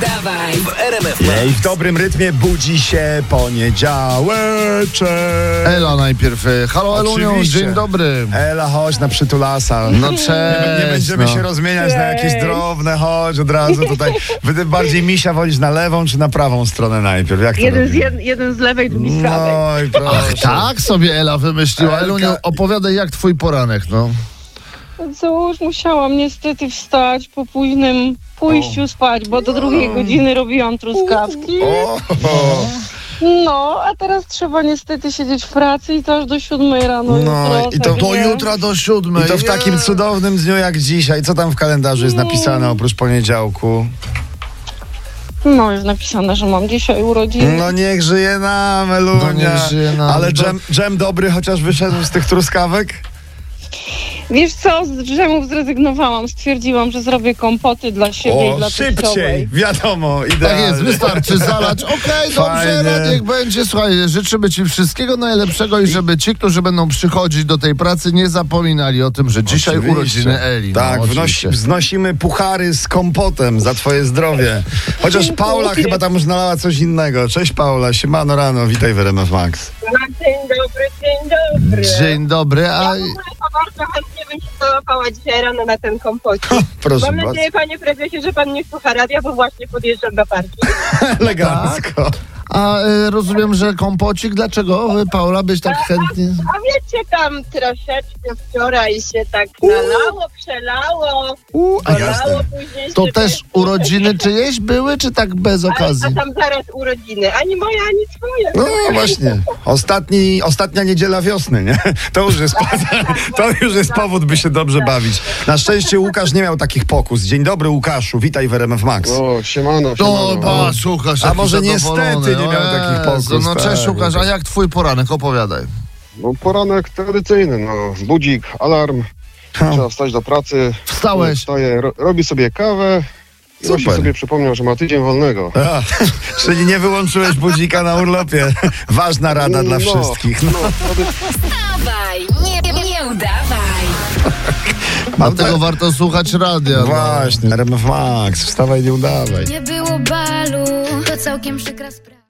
Dawaj, nie udawaj. I w dobrym rytmie budzi się poniedziałeczek. Ela najpierw. e, Halo Elunią, Oczywiście. dzień dobry. Ela, chodź na przytulasa. No cześć. Nie, będziemy no. się rozmieniać na jakieś drobne, chodź od razu tutaj. Wy bardziej misia wolisz na lewą czy na prawą stronę najpierw? Jak to Jeden z, robimy? jed, jeden z lewej, drugi z prawej. No i proszę. Tak sobie Ela wymyśliła. Elka- Eluniu, opowiadaj jak twój poranek, no. Co już musiałam niestety wstać po późnym pójściu spać, bo do drugiej godziny robiłam truskawki. No, a teraz trzeba niestety siedzieć w pracy i to aż do siódmej rano No, jutro. i to także- Do jutra do siódmej. I to w takim cudownym dniu jak dzisiaj. Co tam w kalendarzu jest napisane oprócz poniedziałku? No, jest napisane, że mam dzisiaj urodziny. No niech żyje nam, Elunia. No niech żyje nam. Ale dżem, dżem dobry chociaż wyszedł z tych truskawek? Wiesz co, z drzemów zrezygnowałam. Stwierdziłam, że zrobię kompoty dla siebie i O, dla szybciej, teściowej. wiadomo, Tak idealnie. jest, wystarczy zalać. Okej, dobrze, Fajnie. no niech będzie. Słuchaj, życzymy ci wszystkiego najlepszego i żeby ci, którzy będą przychodzić do tej pracy, nie zapominali o tym, że dzisiaj Oczywiście. urodziny Eli. Tak, no, wnosi, wznosimy puchary z kompotem za twoje zdrowie. Chociaż Paula chyba tam już nalała coś innego. Cześć Paula, siemano rano, witaj w RMF Max. Dzień dobry, dzień dobry. Dzień dobry, a... Bardzo chętnie bym się załapała dzisiaj rano na ten kompocik. Proszę Mam bardzo, nadzieję, panie prezesie, że pan nie słucha radia, bo właśnie podjeżdżam do parki. elegancko. A e, rozumiem, że kompocik, dlaczego e, Paula byś tak chętnie... A wiecie, tam troszeczkę wczoraj się tak nalało, przelało, U, a jasne. bolało później. To się też urodziny czyjeś były, czy tak bez A, okazji? a tam zaraz urodziny. Ani moja, ani twoje. No właśnie, Ostatni, ostatnia niedziela wiosny, nie? To już, jest, to już jest powód, by się dobrze bawić. Na szczęście Łukasz nie miał takich pokus. Dzień dobry Łukaszu, witaj w RMF Max. O, siemano, siemano. No, ba, słuchasz, A jaki może zadowolony. niestety nie miał O takich Jezu, pokus, No tak. cześć Łukasz, a jak twój poranek? Opowiadaj. No, poranek tradycyjny, no. Budzik, alarm, trzeba wstać do pracy. Wstałeś. Wstaje, ro, robi sobie kawę właśnie Super. sobie przypomniał, że ma tydzień wolnego. A, czyli nie wyłączyłeś budzika na urlopie. Ważna rada dla No, wszystkich. No. No, Dawaj, nie, nie udawaj. Dlatego warto słuchać radia. no. Właśnie, RMF Max, wstawaj, nie udawaj. Nie było balu, to całkiem przykra sprawa.